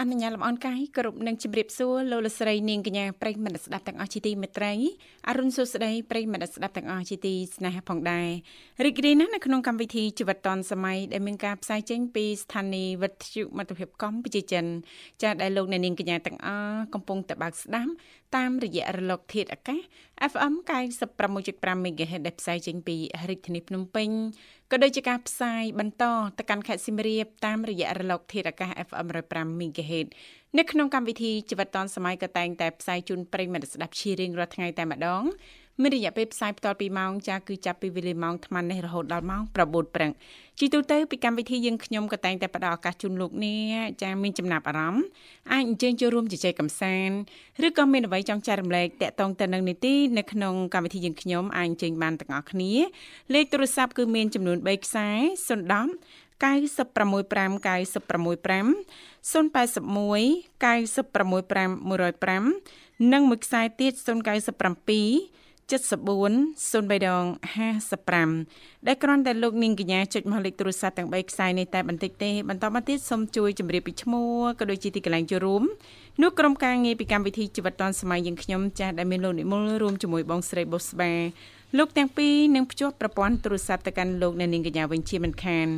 អនុញ្ញាតលំអរកាយគ្រប់នឹងជម្រាបសួរលោកលស្រីនាងកញ្ញាប្រិយមិត្តស្ដាប់ទាំងអស់ជាទីមេត្រីអរុនសុស្ដីប្រិយមិត្តស្ដាប់ទាំងអស់ជាទីស្នេហាផងដែររីករាយណាស់នៅក្នុងកម្មវិធីជីវិតឌွန်សម័យដែលមានការផ្សាយចេញពីស្ថានីយ៍វិទ្យុមិត្តភាពកម្ពុជាចិនចាសដែលលោកអ្នកនាងកញ្ញាទាំងអស់កំពុងតបស្ដាប់តាមរយៈរលកធាតុអាកាស FM 96.5 MHz ដែលផ្សាយចេញពីរាជធានីភ្នំពេញក៏ដូចជាការផ្សាយបន្តទៅកាន់ខេត្តសៀមរាបតាមរយៈរលកធាតុអាកាស FM 105 MHz នៅក្នុងកម្មវិធីជីវិតឌွန်សម័យក៏តែងតែផ្សាយជូនប្រិយមិត្តស្ដាប់ជារៀងរាល់ថ្ងៃតែម្ដង មានរយៈពេលផ្សាយបន្តពីម៉ោងចាគឺចាប់ពីវេលាម៉ោង8:00នេះរហូតដល់ម៉ោង9:00ព្រឹកជីទូទៅពីកម្មវិធីយើងខ្ញុំក៏តែងតែផ្ដល់ឱកាសជូនលោកអ្នកចាមានចំណាប់អារម្មណ៍អាចអញ្ជើញចូលរួមជជែកកម្សាន្តឬក៏មានអ្វីចង់ចែករំលែកតាក់ទងទៅនឹងនីតិនៅក្នុងកម្មវិធីយើងខ្ញុំអាចអញ្ជើញបានទាំងអស់គ្នាលេខទូរស័ព្ទគឺមានចំនួន3ខ្សែ010 965 965 081 965 105និងមួយខ្សែទៀត097 74 03ដង55ដែលគ្រាន់តែលោកនាងកញ្ញាចុចមកលេខទូរស័ព្ទទាំង3ខ្សែនេះតែបន្តិចទេបន្តមកទៀតសូមជួយជម្រាបពីឈ្មោះក៏ដូចជាទីកន្លែងចូលរួមនោះក្រុមការងារពីកម្មវិធីជីវិតឌွန်សម័យយើងខ្ញុំចាស់ដែលមានលោកនិមលរួមជាមួយបងស្រីបុស្បាលោកទាំងពីរនឹងភ្ជាប់ប្រព័ន្ធទូរស័ព្ទទៅកាន់លោកអ្នកនាងកញ្ញាវិញជាមិនខាន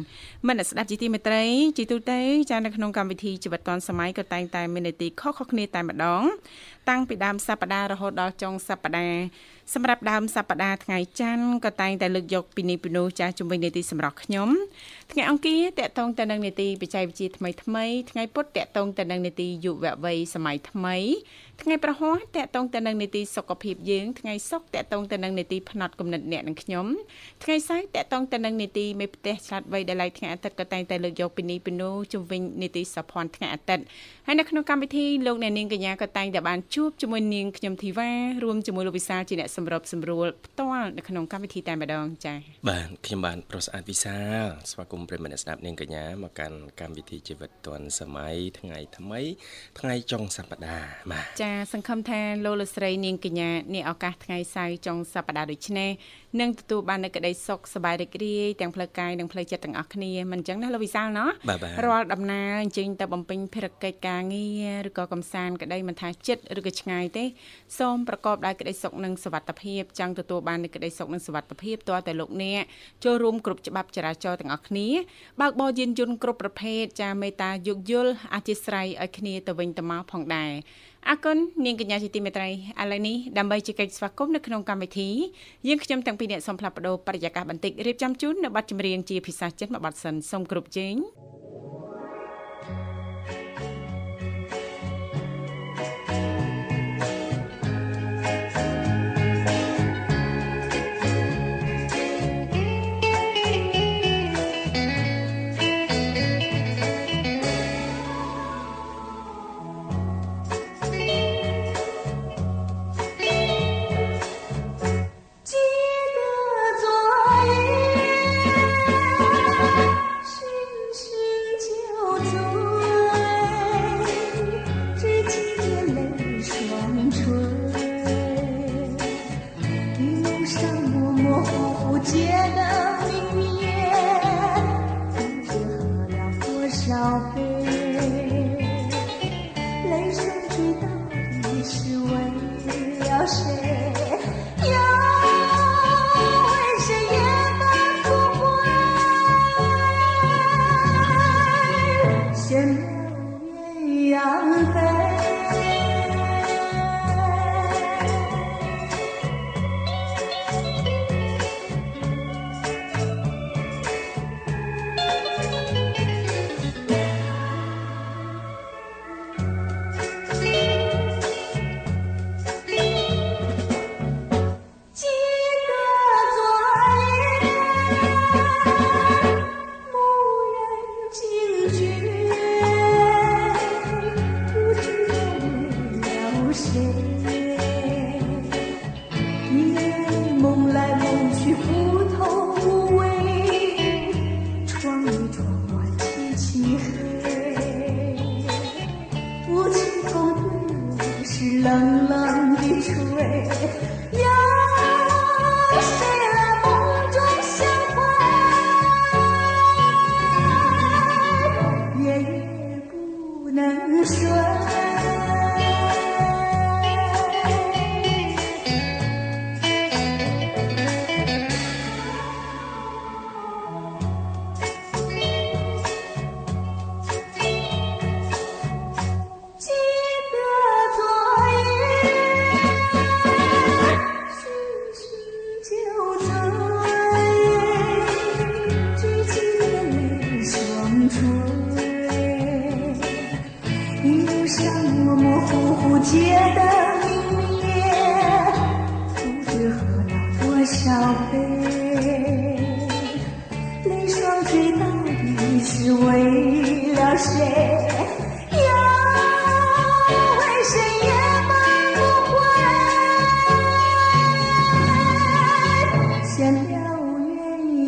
មិនស្ដាប់ជីទីមេត្រីជីទូទៅចានៅក្នុងកម្មវិធីជីវិតឌွန်សម័យក៏តែងតែមាននីតិខុសៗគ្នាតែម្ដង តាំងពីដើមសប្ដាហ៍រហូតដល់ចុងសប្ដាហ៍សម្រាប់ដើមសប្ដាហ៍ថ្ងៃច័ន្ទក៏តែងតែលើកយកពីនេះពីនោះចាស់ជំវិញនីតិសម្រាប់ខ្ញុំថ្ងៃអង្គារតកតងទៅនឹងនីតិបច្ចេកវិទ្យាថ្មីថ្មីថ្ងៃពុធតកតងទៅនឹងនីតិយុវវ័យសម័យថ្មីថ្ងៃប្រហោះតកតងទៅនឹងនីតិសុខភាពយើងថ្ងៃសុក្រតកតងទៅនឹងនីតិផ្នែកគំនិតអ្នកនិងខ្ញុំថ្ងៃសៅរ៍តកតងទៅនឹងនីតិមេផ្ទះឆ្លាតវៃដែលឡៃថ្ងៃអាទិត្យក៏តែងតែលើកយកពីនេះពីនោះជំវិញនីតិសុភ័ណ្ឌថ្ងៃអាទិត្យហើយនៅក្នុងកម្មវិធីលោកអ្នកនាងកញ្ញាក៏តែងតែបានជួបជាមួយនាងខ្ញុំធីវ៉ារួមជាមួយលោកវិសាលជាអ្នកសម្របសម្រួលផ្ទាល់នៅក្នុងកម្មវិធីតែម្ដងចា៎បាទខ្ញុំបានប្រុសស្អាតវិសាលស្វាគមន៍ប្រិយមិត្តស្ដាប់នាងកញ្ញាមកកាន់កម្មវិធីជីវិតឌွန်សម័យថ្ងៃថ្មី ថ្ងៃចុងសប្ដាហ៍បាទចាសង្ឃឹមថាលោកលស្រីនាងកញ្ញានេះឱកាសថ្ងៃសៅរ៍ចុងសប្ដាហ៍ដូចនេះ នឹងទទួលបាននូវក្តីសុខសប្បាយរីករាយទាំងផ្លូវកាយនិងផ្លូវចិត្តទាំងអស់គ្នាមិនអញ្ចឹងណាលោកវិសាលណោះរាល់ដំណើរអញ្ជើញទៅបំពេញភារកិច្ចការងារឬក៏កំសាន្តក្តីមិនថាចិត្តឬក៏ឆ្ងាយទេសូមប្រកបដោយក្តីសុខនិងសុវត្ថិភាពចង់ទទួលបាននូវក្តីសុខនិងសុវត្ថិភាពតើតែលោកអ្នកចូលរួមគ្រប់ច្បាប់ចរាចរណ៍ទាំងអស់គ្នាបើកបរយានយន្តគ្រប់ប្រភេទចាមេត្តាយោគយល់អធិស្ឋ័យឲ្យគ្នាទៅវិញទៅមកផងដែរ អរគុណនាងកញ្ញាជាទីមេត្រីឥឡូវនេះដើម្បីជែកស្វាគមន៍នៅក្នុងកម្មវិធីយើងខ្ញុំទាំងពីរអ្នកសូមផ្លាប់បដោបរិយាកាសបន្តិចរៀបចំជូននៅប័ណ្ណចម្រៀងជាភាសាចិនមួយប័ណ្ណសិនសូមគ្រប់ជេង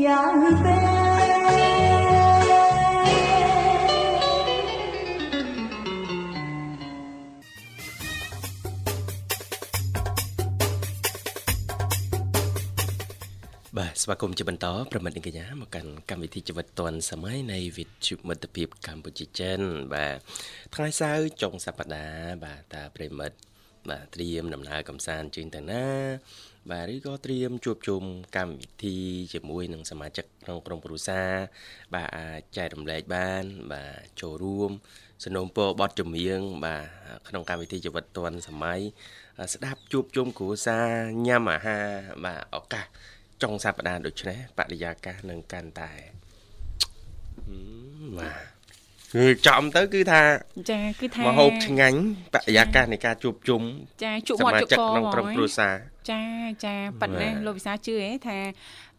鸯飞。បាទស្វាគមន៍ជាបន្តប្រិមិត្តនាងកញ្ញាមកកាន់កម្មវិធីជីវិតឌွန်សម័យនៃវិទ្យុមិត្តភាពកម្ពុជាចិនបាទថ្ងៃសៅរ៍ចុងសប្តាហ៍បាទតាប្រិមិត្តបាទត្រៀមដំណើរកំសាន្តជើងទៅណា បាទឬក៏ត្រៀមជួបជុំកម្មវិធីជាមួយនឹងសមាជិកក្នុងក្រុមគ្រួសារបាទអាចចែករំលែកបាន បាទចូលរួមสนុំពរបទចម្រៀងបាទក្នុងកម្មវិធីជីវិតឌွန်សម័យស្ដាប់ជួបជុំគ្រួសារញ៉ាំអាហារបាទឱកាសចុងសប្តាហ៍ដូចនេះបរិយាកាសនឹងកាន់តែបាទ គឺចំទៅគឺថាចាគឺថាមហូបឆ្ងាញ់បរិយាកាសនៃការជួបជុំចាជក់សមាត់មាជក់ជិកកក្នុងក្រុមគ្រួសារចាចាប៉ិតណាបាទលោកវិសាជឿហ៎ថា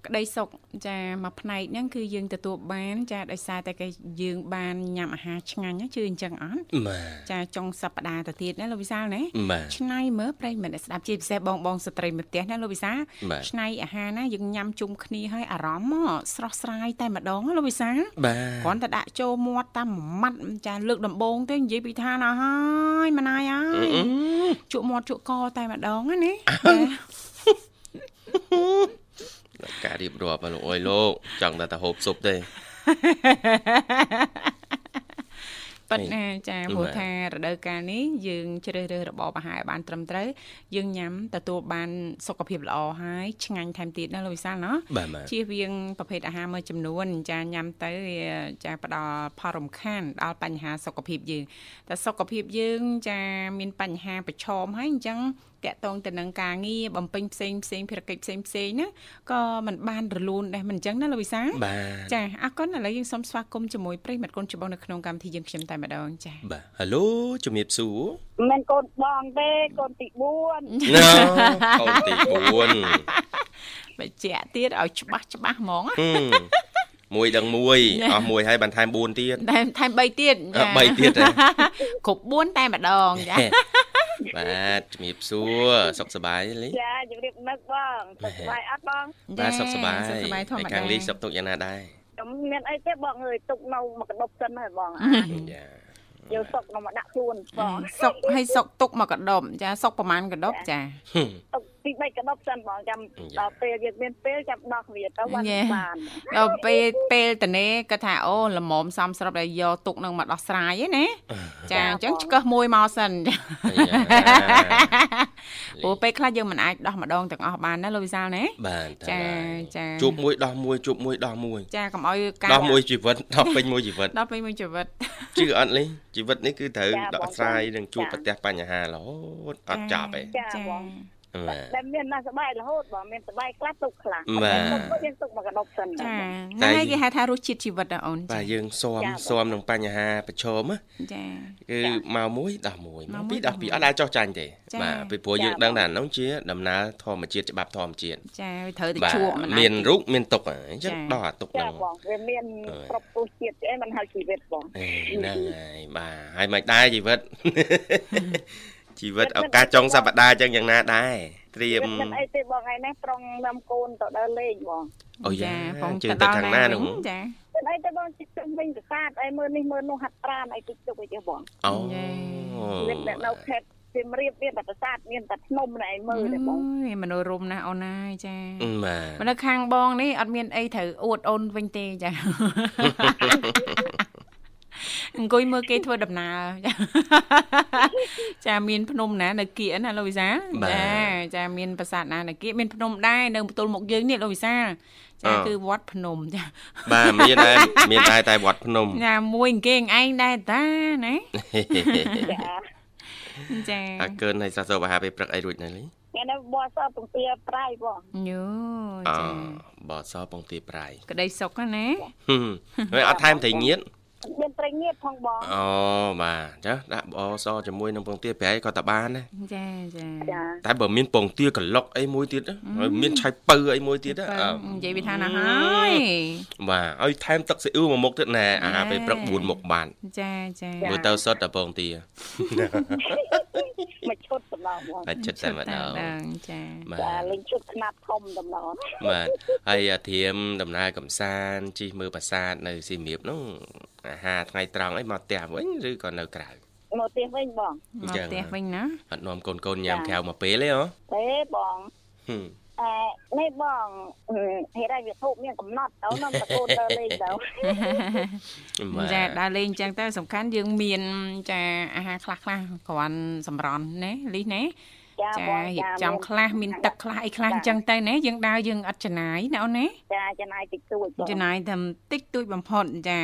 ក្តីសុខចាមួយផ្នែកហ្នឹងគឺយើងទទួលបាន ចាដោយសារតែគេយើងបានញ៉ាំអាហារឆ្ងាញ់ណាជឿអញ្ចឹងអត់បាទចាចុងសប្តាហ៍ទៅទៀតណាលោកវិសាលណាបាទឆ្នៃមើលប្រិយមិត្តអ្នកស្ដាប់ជាពិសេសបងបងស្ត្រីម្ផ្ទះណាលោកវិសាលបាទឆ្នៃអាហារណាយើងញ៉ាំជុំគ្នាហើយអារម្មណ៍មកស្រស់ស្រាយតែម្ដងណាលោកវិសាលបាទគ្រាន់តែដាក់ចូលមាត់តាមមួយម៉ាត់ចាលើកដំបងទេនិយាយពីឋានអស់ហើយម៉ណាយហើយជក់មាត់ជក់កតែម្ដងណាណាចា ការរៀបរាប់ហ្នឹងលោកអើយលោកចង់តែតែហូបស៊ុបទេប៉ិតណាចាបាទព្រោះថារដូវកាលនេះយើងជ្រើសរើសរបបអាហារឲ្យបានត្រឹមត្រូវយើងញ៉ាំទទួលបានសុខភាពល្អហើយឆ្ងាញ់ថែមទៀតណាលោកវិសាលណាបាទបាទជៀសវាងប្រភេទអាហារមួយចំនួនចាញ៉ាំទៅវាចាផ្ដល់ផលរំខានដល់បញ្ហាសុខភាពយើងតែសុខភាពយើងចាមានបញ្ហាប្រឈមហើយអញ្ចឹង តកតងទៅនឹងការងារបំពេញផ្សេងផ្សេងភារកិច្ចផ្សេងផ្សេងណាក៏មិនបានរលូនដែរមិនអញ្ចឹងណាលោកវិសាចាអរគុណឥឡូវយើងសូមស្វាគមន៍ជាមួយប្រិយមិត្តកូនច្បងនៅក្នុងកម្មវិធីយើងខ្ញុំតែម្ដងចាបាទហៅឡូជំរាបសួរមិនកូនបងទេកូនទី4ណាកូនទី4បញ្ជាក់ទៀតឲ្យច្បាស់ច្បាស់ហ្មងមួយដឹងមួយអស់មួយហើយបន្ថែម4ទៀតថែម3ទៀត3ទៀតគ្រប់4តែម្ដងចា បាទជំរាបសួរសុខសប្បាយទេលីចាជម្រាបនឹកបងសុខសប្បាយអត់បងបាទសុខសប្បាយសុខសប្បាយធម្មតាខាងលីសុខទុកយ៉ាងណាដែរខ្ញុំមានអីទេបងអើយទុកនៅមកកដប់សិនហើយបងចាយកសុកនៅមកដាក់ខ្លួនបងសុកឲ្យសុកទុកមកកដប់ចាសុកប្រហែលកដប់ចាហឹមទុក ពី3កដប់សិនបងចាំយ៉ាដល់ពេលយើងមានពេលចាំដោះវាទៅបានញ៉េបានដល់ពេលពេលតនេគាត់ថាអូល្មមសំស្របដែលយកទុកនឹងមកដោះស្រាយឯណាចាអញ្ចឹងឆ្កឹះមួយមកសិនចាព្រោះពេលខ្លះយើងមិនអាចដោះម្ដងទាំងអស់បានណាលោកវិសាលណាបាទចាចាជួបមួយដោះមួយជួបមួយដោះមួយចាកុំឲ្យការដោះមួយជីវិតដោះពេញមួយជីវិតដល់ពេលមួយជីវិតជឿអត់លីជីវិតនេះគឺត្រូវដោះស្រាយនឹងជួបប្រទះបញ្ហារហូតអត់ចប់ទេចា បងបាទតែមានណាសប្បាយរហូតបងមានសប្បាយខ្លះទុកខ្លះបាទទុកយើងទុកមកកដប់សិនចាតែហ្នឹងហើយគេហៅថារសជាតិជីវិតណាអូនបាទចាយើងស៊ាំចាស៊ាំនឹងបញ្ហាប្រឈមណាចាគឺមកមួយដោះមួយមកមកមួយពីរដោះពីរដោះមួយអត់ដែលចោះចាញ់ទេចាបាទពីព្រោះយើងដឹងថាអានោះជាដំណើរធម្មជាតិច្បាប់ធម្មជាតិចាវាត្រូវតែបាទជួបមិនអាចមានរូបមានទុកអញ្ចឹងចាដោះអាទុកចាហ្នឹងបងវាមានអើយគ្រប់ទស្សជាតិអីមិនហើយជីវិតបងអេហ្នឹងហើយបាទហើយមិនដែរជីវិត ជីវិតឱកាសចុងសប្តាហ៍អញ្ចឹងយ៉ាងណាដែរត្រៀមមិនអីទេបងថ្ងៃនេះប្រុងនាំកូនទៅដើរលេងបងអូយ៉ាបងជើងទៅខាងណានោះចាមិនអីទេបងជិះជុំវិញប្រាសាទអីមើលនេះមើលនោះហាត់ប្រាណអីតិចទុកអីទេបងអូមានតែនៅខេត្តសៀមរាបមានតែប្រាសាទមានតែភ្នំណែឯមើលទេបងអូយមនោរមណាស់អូនហើយចាបាទមកនៅខាងបងនេះអត់មានអីត្រូវអួតអូនវិញទេចា អង្គុយមើលគេធ្វើដំណើរចាចាមានភ្នំណានៅគៀកណាលោកវិសាលចាចាមានប្រាសាទណានៅគៀកមានភ្នំដែរនៅបន្ទល់មុខយើងនេះលោកវិសាលចាគឺវត្តភ្នំចាបាទមានដែរមានដែរតែវត្តភ្នំចាមួយអង្គេងឯងដែរតាណាចាចាអាកើនឲ្យសាសអាហារពេលព្រឹកអីរួចនៅលីថ្ងៃនេះបោះសពពងទាប្រៃបងញូអចាបសពងទាប្រៃក្តីសុខណាហឹមហើយអត់ថែមត្រីងៀត មានត្រីងៀតផងបងអូបាទចាដាក់បអសជាមួយនឹងពងទាប្រៃក៏តបានដែរចាចាចាតែបើមានពងទាក្លុកអីមួយទៀតណាហើយមានឆៃពៅអីមួយទៀតណាអឺនិយាយពីថាណាហើយបាទឲ្យថែមទឹកស៊ីអ៊ូមួយមុខទៀតណែអាហារពេលព្រឹក4មុខបានចាចាមើលទៅសុទ្ធតែពងទាមកឈុតតំណងបងតែចិត្តតែម្ដងងចាបាចាទលេងឈុតខ្នាតធំតំណងបាទហើយអាធៀមដំណើរកំសាន្តជិះមើលប្រាសាទនៅសៀមរាបនោះ អាហារថ្ងៃត្រង់អីមកផ្ទះវិញឬក៏នៅក្រៅមកផ្ទះវិញបងមកផ្ទះវិញណាអត់នាំកូនកូនញ៉ាំក្រៅមកពេលទេហ៎ទេបងហឹមអែនេះបងហេតុតែវាធូបមានកំណត់ទៅនាំតកូនទៅលេងទៅបាទចាដើរលេងអញ្ចឹងទៅសំខាន់យើងមានចាអាហារខ្លះខ្លះគ្រាន់សម្រន់ណាលីសណា ចាចាបងរៀបចំខ្លះមានទឹកខ្លះអីខ្លះអញ្ចឹងទៅណាយើងដើរយើងអត់ចំណាយណាអូនណាចាចំណាយតិចតួចបងចំណាយតែតិចតួចបំផុតចា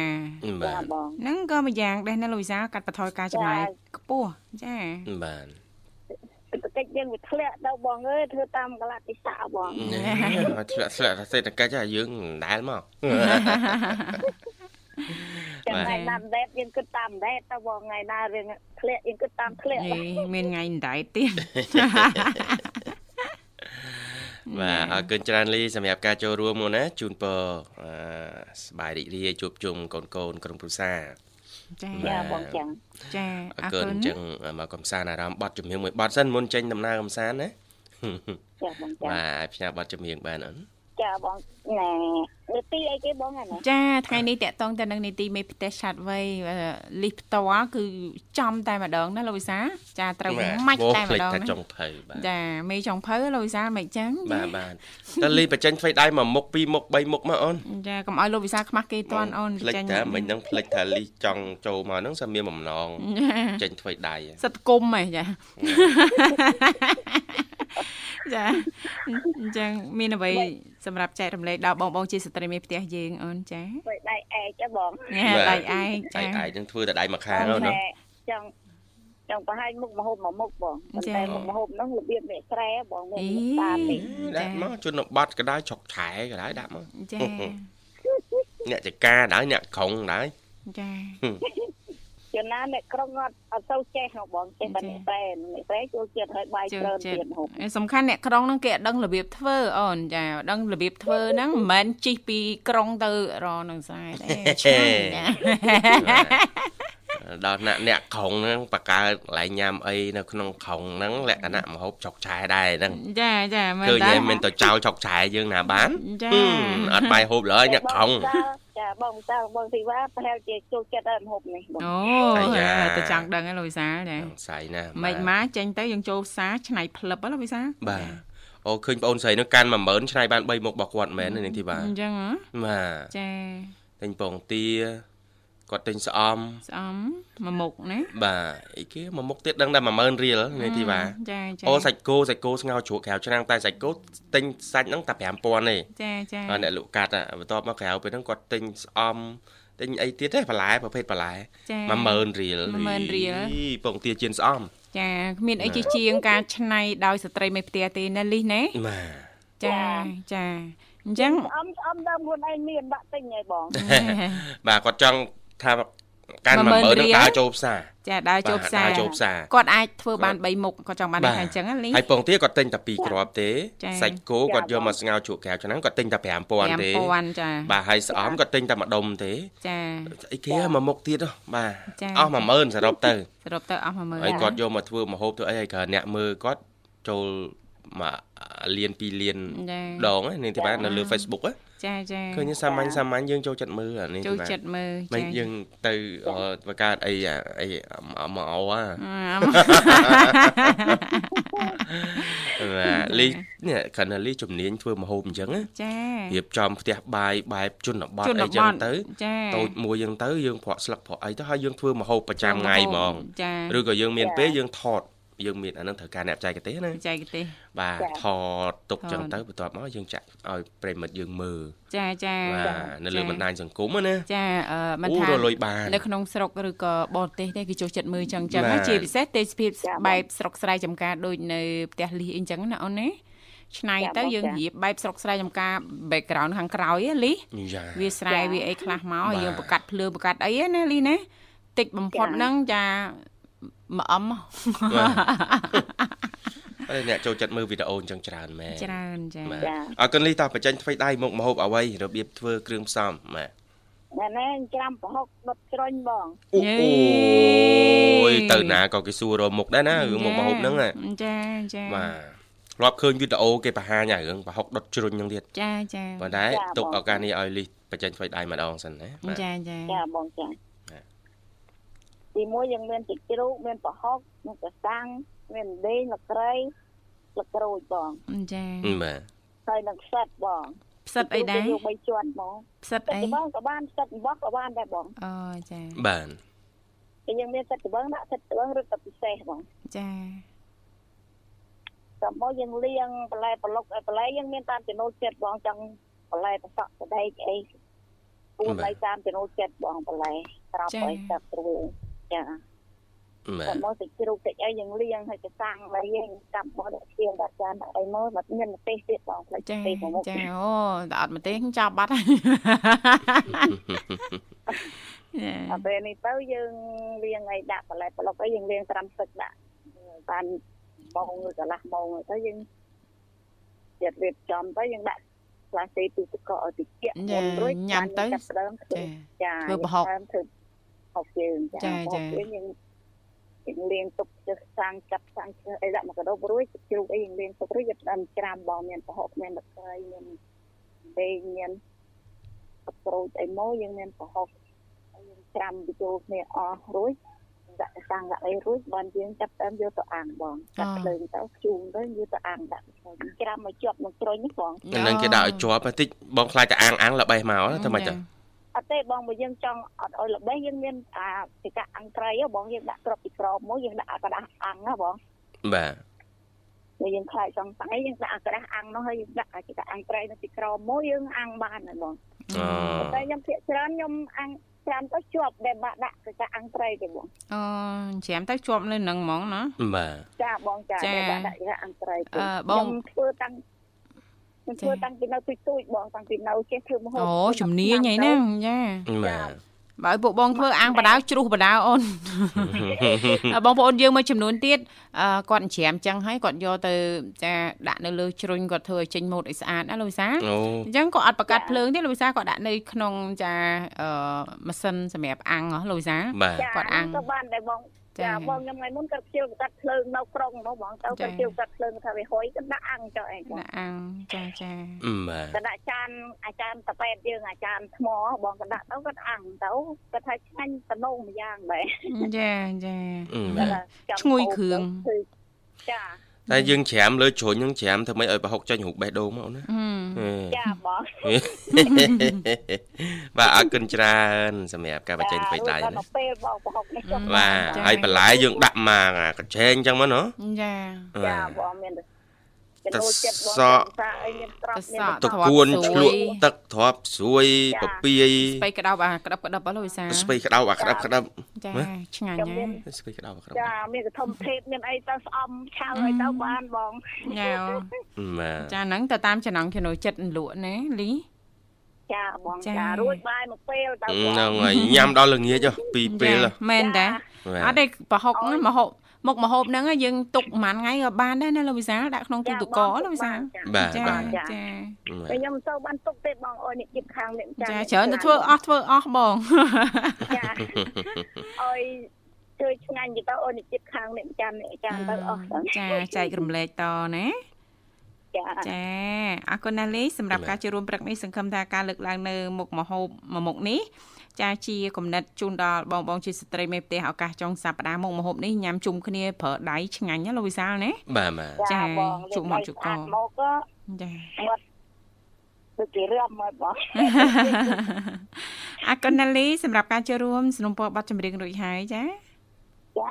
បាចាទបងហ្នឹងក៏មួយយ៉ាងដែរណាលោកវិសាលកាត់បន្ថយការចំណាយខ្ពស់ចាបាទសេដ្ឋកិច្ចយើងវាធ្លាក់ទៅបងអើយធ្វើតាមកលៈទេសៈបងណែឲ្យធ្លាក់ធ្លាក់សេដ្ឋកិច្ចហ่ะយើងមិនដែលមកចាំ ថ្ងៃណាដេតយើងគិតតាមដេតទៅថ្ងៃណារឿងធ្លាក់យើងគិតតាមធ្លាក់មានថ្ងៃដេតទៀតបាទអរគុណច្រើនលីសម្រាប់ការចូលរួមមកណាជូនពរសប្បាយរីករាយជួបជុំកូនកូនក្រុមគ្រួសារចា៎បងចឹងចា៎អរគុណចឹងមកកំសាន្តអារម្មណ៍បត់ចម្រៀងមួយបត់សិនមុនចេញដំណើរកំសាន្តណាចាបងចា៎បាទផ្សាយបត់ចម្រៀងបានអូនចាបងណែនីតិអីគេបងហ្នឹងចាថ្ងៃនេះតកតងទៅនឹងនីតិមេផ្ទះឆាត់វ័យលីសផ្ទាល់គឺចំតែម្ដងណាលោកវិសាលចាត្រូវម៉ាច់តែម្ភ្លេចដងថាណាចុងភៅបាទចាមេចុងភៅលោកវិសាលមិនអញ្ចឹងបាទបាទតើលីបញ្ចេញធ្វើដៃមួយមុខពីរមុខបីមុខមកអូនចាកុំឲ្យលោកវិសាលខ្មាស់គេតាន់អូនភ្លេចតែមិញហ្នឹងភ្លេចថាលីចង់ចូលមកហ្នឹងសាមានបំណងចេញធ្វើដៃសិតគុំហ៎ចាចាអញ្ចឹងមានអ្វីសម្រាប់ចែករំលែកដល់បងបងជាស្ត្រីមេផ្ទះយើងអូនចាទៅដៃឯកចាបងញ៉ាដៃឯងដៃចាឯងនឹងធ្វើតែដៃមួយខាងអូនណាចង់ចង់បង្ហាញមុខមហូបមួយមុខបងប៉ុន្តែមុខមហូបហ្នឹងរបៀបវាស្រែបងមានតាមនេះដាក់មកជនបទក៏ដែរឆុកឆែក៏ដែរដាក់មកចាអ្នកចការដែរអ្នកក្រុងដែរចា ចំណាអ្នកក្រុងអត់អត់ទៅចេះហ៎បងចេះតែអ្នកស្រែអ្នកស្រែចូលចិត្តឲ្យបាយចូលច្រើនចិត្តទៀតហូបសំខាន់អ្នកក្រុងហ្នឹងគេអត់ដឹងរបៀបធ្វើអូនចាអត់ដឹងរបៀបធ្វើហ្នឹងមិនមែនជិះពីក្រុងទៅរនឹងស្រែទេឆ្ងាញ់ចាដល់អ្នកអ្នកក្រុងហ្នឹងបកកើតកន្លែងញ៉ាំអីនៅក្នុងក្រុងហ្នឹងលក្ខណៈម្ហូបឆុកឆែដែរហ្នឹងចាចាមែនឃើញតាតែមិនទៅចោលឆុកឆែយើងណាបានចាហឹមអត់បាយហូបឡើយអ្នកក្រុង ចាបងតាបងធីវ៉ាប្រហែលជាចូលចិត្តឲ្យម្ហូបនេះបងអូអាយ៉ាទៅចង់ដឹងហើយលោកវិសាលចាសង្ស័យណាស់មិនមកចេញទៅយើងចូលផ្សារឆ្នៃផ្លឹបហ៎លោកវិសាលបាទអូឃើញបងអូនស្រីនោះកាន់10000ឆ្នៃបាន3មុខរបស់គាត់មែនទេនាងធីបាអញ្ចឹងហ៎បាទចាទិញពងទា គាត់ទិញស្អំស្អំមួយមុខណាបាទអីគេមួយមុខទៀតដឹងតែ10000រៀលនាងធីបាចាចាអូសាច់គោសាច់គោស្ងោរជ្រក់ក្រៅឆ្នាំងតែសាច់គោទិញសាច់ហ្នឹងតែ5000ទេចាចាហើយអ្នកលក់កាត់อะបន្ទាប់មកក្រៅពេលហ្នឹងគាត់ទិញស្អំទិញអីទៀតទេបន្លែប្រភេទបន្លែចា10000រៀល10000រៀលអីពងទាជៀនស្អំចាគ្មានអីជាជាងការឆ្នៃដោយស្ត្រីមេផ្ទះទេណាលីសណាបាទចាចាអញ្ចឹងអមអមដើមខ្លួនឯងមានដាក់ទិញហើយបងបាទគាត់ចង់ ថាកាន់10000 10000ហ្នឹងរៀលដើរចូលផ្សារចាដើរចូលផ្សារដើរចូលផ្សារគាត់អាចធ្វើបាន3មុខគាត់ចង់បានន័យថាអញ្ចឹងណាលីសហើយពងទាគាត់ទិញតែ2គ្រាប់ទេចាសាច់គោគាត់យកមកស្ងោរជ្រក់ក្រៅឆ្នាំងគាត់ទិញតែ5000ទេ5000ចាបាទហើយស្អំគាត់ទិញតែម្ដុំទេចាអីគេមួយមុខទៀតហ៎បាទចាអស់10000សរុបទៅសរុបទៅអស់10000ហើយគាត់យកមកធ្វើម្ហូបធ្វើអីហើយគ្រាន់អ្នកមើលគាត់ចូលមកលាន2លានចាដងហ្នឹងនាងទីបាននៅលើ Facebook ហ៎ ចាចាឃើញសាមញ្ញសាមញ្ញយើងចូលចិត្តមើលអានេះចូលទីបានចិត្តមើលមិនចាយើងទៅបង្កើតអីអាអីមកអោអាបាទលីនេះគ្រាន់តែលីជំនាញធ្វើម្ហូបអញ្ចឹងណាចារៀបចំផ្ទះបាយបែបជនបទជនអីបចឹងទទៅចាតូចមួយចឹងទៅយើងប្រក់ស្លឹកប្រក់អីទៅហើយយើងធ្វើម្ហូបប្រចាំថ្ងៃហ្មងចាឬក៏យើងមានពេលយើងថត យើងមានអានឹងត្រូវការអ្នកបច្ចេកទេសណាបច្ចេកទេសបាទថតទុកថតចឹងទៅបន្ទាប់មកយើងចាក់ឲ្យប្រិមិត្តយើងមើលចាចាបាទនៅលើបណ្ដាញសង្គមណាចាអឺមិនអូថារលុយបាននៅក្នុងស្រុកឬក៏បរទេសទេគេចូលចិត្តមើលចឹងចឹងបាទហើយជាពិសេសទេសភាពចា៎បែបស្រុកស្រែចំការដូចនៅផ្ទះលីសអីចឹងណាអូនណាឆ្នៃទៅយើងរៀបបែបស្រុកស្រែចំការ background ខាងក្រោយលីវាស្រែវាអីខ្លះមកយើងបង្កាត់ភ្លើបង្កាត់អីណាលីណាតិចបំផុតហ្នឹងចា មួយអឹមហើយអ្នកចូលចិត្តមើលវីដេអូអញ្ចឹងច្រើនមែនច្រើនចាអរគុណលីតបច្ចេកធ្វើដៃមុខមហូបអ្វីរបៀបធ្វើគ្រឿងផ្សំម៉ែណែណែច្រាំប្រហុកដុតជ្រុញបងអូយទៅណាក៏គេសួររមុខដែរណារឿងមុខមហូបហ្នឹងចាចាបាទធ្លាប់ឃើញវីដេអូគេបង្ហាញរឿងប្រហុកដុតជ្រុញហ្នឹងទៀតចាចាប៉ុន្តែទុកឱកាសនេះឲ្យលីបច្ចេកធ្វើដៃម្ដងសិនណាចាចាចាបងចា ទីមួយយើងមានទឹកជ្រូកមានប្រហុកមានកាសាំងមានដេងលក្រីលក្រូចបងចាបាទហើយនឹងខ្សិតបងផ្សិតអីដែរយក3ជាន់បងផ្សិតអីបងក៏បានផ្សិតអំបោះក៏បានដែរបងអូចាបានតែយើងមានផ្សិតត្បឹងដាក់ផ្សិតត្បឹងឬក៏ពិសេសបងចាតាមមកយើងលាងបន្លែប្លុកបន្លែយើងមានតាមចំណូលចិត្តបងចង់បន្លែប្រសក់ស្ដែកអីពូនឲ្យតាមចំណូលចិត្តបងបន្លែត្រប់ឲ្យទឹកត្រួយ ចាតែមកទឹកជ្រូកទឹកអីយើងលាងហើយទៅសាំងហើយយើងកាប់មកដាក់ឈាមដាក់ចានដាក់អីមកមកមានម្ទេសទៀតបងផ្លេចទេមកចាអូតែអត់ម្ទេសចាប់បាត់ហើយអត់ពេលនេះទៅយើងលាងឲ្យដាក់បន្លែប្លុកអីយើងលាងត្រាំទឹកដាក់បានម៉ោងឬកន្លះម៉ោងទៅយើងចិត្តរៀបចំទៅយើងដាក់ផ្លាស្ទិកទូទឹកកកឲ្យតិចមុនរួចញ៉ាំទៅចាធ្វើប្រហុកធ្វើ ហុកយើងចាចាយើងយើងលាងទុកជើសាំងចាប់សាំងជើអីដាក់មកកដោបរួចជ្រូកអីយើងលាងទុករួចយើងដើមច្រាមបងមានប្រហុកមានទឹកត្រីមានដេងមានក្រូចអីមកយើងមានប្រហុកហើយយើងច្រាំបញ្ចូលគ្នាអស់រួចដាក់សាំងដាក់អីរួចបានយើងចាប់តាមយកទៅអាំងបងចាប់ភ្លើងទៅខ្ជុំទៅយកទៅអាំងដាក់ច្រាំមកជាប់នឹងត្រុញនេះបងហ្នឹងគេដាក់ឲ្យជាប់បន្តិចបងខ្លាចតែអាំងអាំងល្បេះមកតែមិនចឹង អត់ទេបងបើយើងចង់អត់ឲ្យល្បេះយើងមានអាពីកាអង្ក្រៃបងយើងដាក់ក្របពីក្រមមកយើងដាក់អាក្រាស់អាំងណាបងបាទបើយើងខ្លាចចង់ស្អីយើងដាក់អាក្រាស់អាំងនោះហើយយើងដាក់អាកាអង្ក្រៃនៅពីក្រមមកយើងអាំងបានហើយបងអូតែខ្ញុំភាកច្រើនខ្ញុំអាំងច្រាំទៅជាប់ដែលបាក់ដាក់កាអង្ក្រៃទេបងអូច្រាំទៅជាប់នៅនឹងហ្មងណាបាទចាបងចាដែលបាក់ដាក់កាអង្ក្រៃអឺបងធ្វើតាំង ខ្ញុំធ្វើតាំងពីនៅទូចទូចបងតាំងពីនៅចេះធ្វើម្ហូបអូជំនាញហ្នឹងចាបាទបើពួកបងធ្វើអាំងបដាវជ្រុះបដាវអូនបងប្អូនយើងមួយចំនួនទៀតគាត់ច្រាមចឹងហើយគាត់យកទៅចាដាក់នៅលើជ្រុញគាត់ធ្វើឲ្យចេញម៉ូតឲ្យស្អាតណាលោកវិសាអញ្ចឹងគាត់អត់បកាត់ភ្លើងទេលោកវិសាគាត់ដាក់នៅក្នុងចាម៉ាស៊ីនសម្រាប់អាំងហ៎លោកវិសាគាត់អាំងក៏បានដែរបង ចាបងខ្ញុំថ្ងៃមុនក៏ខ្ជិលកាត់ភ្លើងនៅក្រុងមកបងទៅក៏ខ្ជិលកាត់ភ្លើងថាវាហុយក៏ដាក់អាំងចុះអីចាដាក់អាំងចាចាបាទក៏ដាក់ចានអាចារ្យតាប៉ែតយើងអាចារ្យថ្មបងក៏ដាក់ទៅក៏អាំងទៅក៏ថាឆ្ងាញ់តំណងមួយយ៉ាងដែរចាចាឈ្ងុយគ្រឿងចា តែយើងច្រាមលើជ្រុញហ្នឹងច្រាមធ្វើម៉េចឲ្យប្រហុកចេញរូបបេះដូងមកណាចាបងបាទអរគុណច្រើនសម្រាប់ការបញ្ចេញពេកដៃណាពេលបងប្រហុកនេះចុះបាទហើយបន្លែយើងដាក់មកកញ្ឆេងអញ្ចឹងមកណាចាចាបងមានទឹ កសក់អីមានត្រប់មានទឹកគួនឆ្លក់ទឹកទ្របស្រួយពពាយស្ពៃក្តោបអាក្តាប់ក្តាប់អស់លោកវិសាស្ពៃក្តោបអាក្តាប់ក្តាប់ចាឆ្ងាញ់ណាស្ពៃក្តោបអាក្តាប់ចាមានកធំភេទមានអីទៅស្អំឆៅឲ្យទៅបានបងញ៉ាចាហ្នឹងទៅតាមចំណង់ចំណូលចិត្តលក់ណាលីចាបងចារួចបាយមួយពេលទៅហ្នឹងហើយញ៉ាំដល់ល្ងាចពីរពេលមែនតាអត់ទេប្រហុកមហុក មុខម្ហូបហ្នឹងយើងទុកប្រហែលថ្ងៃក៏បានដែរណាលោកវិសាលដាក់ក្នុងទូទឹកកលោកវិសាលបាទចាចាតែខ្ញុំមិនសូវបានទុកទេបងអើយនេះជិតខាងនេះចាច្រើនទៅធ្វើអស់ធ្វើអស់បងចាអើយជួយឆ្ងាញ់ទៅអូននេះជិតខាងនេះចាននេះចានទៅអស់ចាចែករំលែកតណាចាអរគុណណាស់លីសម្រាប់ការចូលរួមព្រឹកនេះសង្ឃឹមថាការលើកឡើងនៅមុខមហូបមួយមុខនេះ ចាជាគំនិតជូនដល់បងបងជាស្ត្រីមេផ្ទះឱកាសចុងសប្តាហ៍មុខម្ហូបនេះញ៉ាំជុំគ្នាប្រើដៃឆ្ងាញ់ណាលោកវិសាលណាបាទបាទចាជុំមកជុកកមកក៏ចាដូចជារឿមមកបងអរគុណណាលីសម្រាប់ការចូលរួមสนុំពរប័ណ្ណចម្រៀងរួចហើយចាចា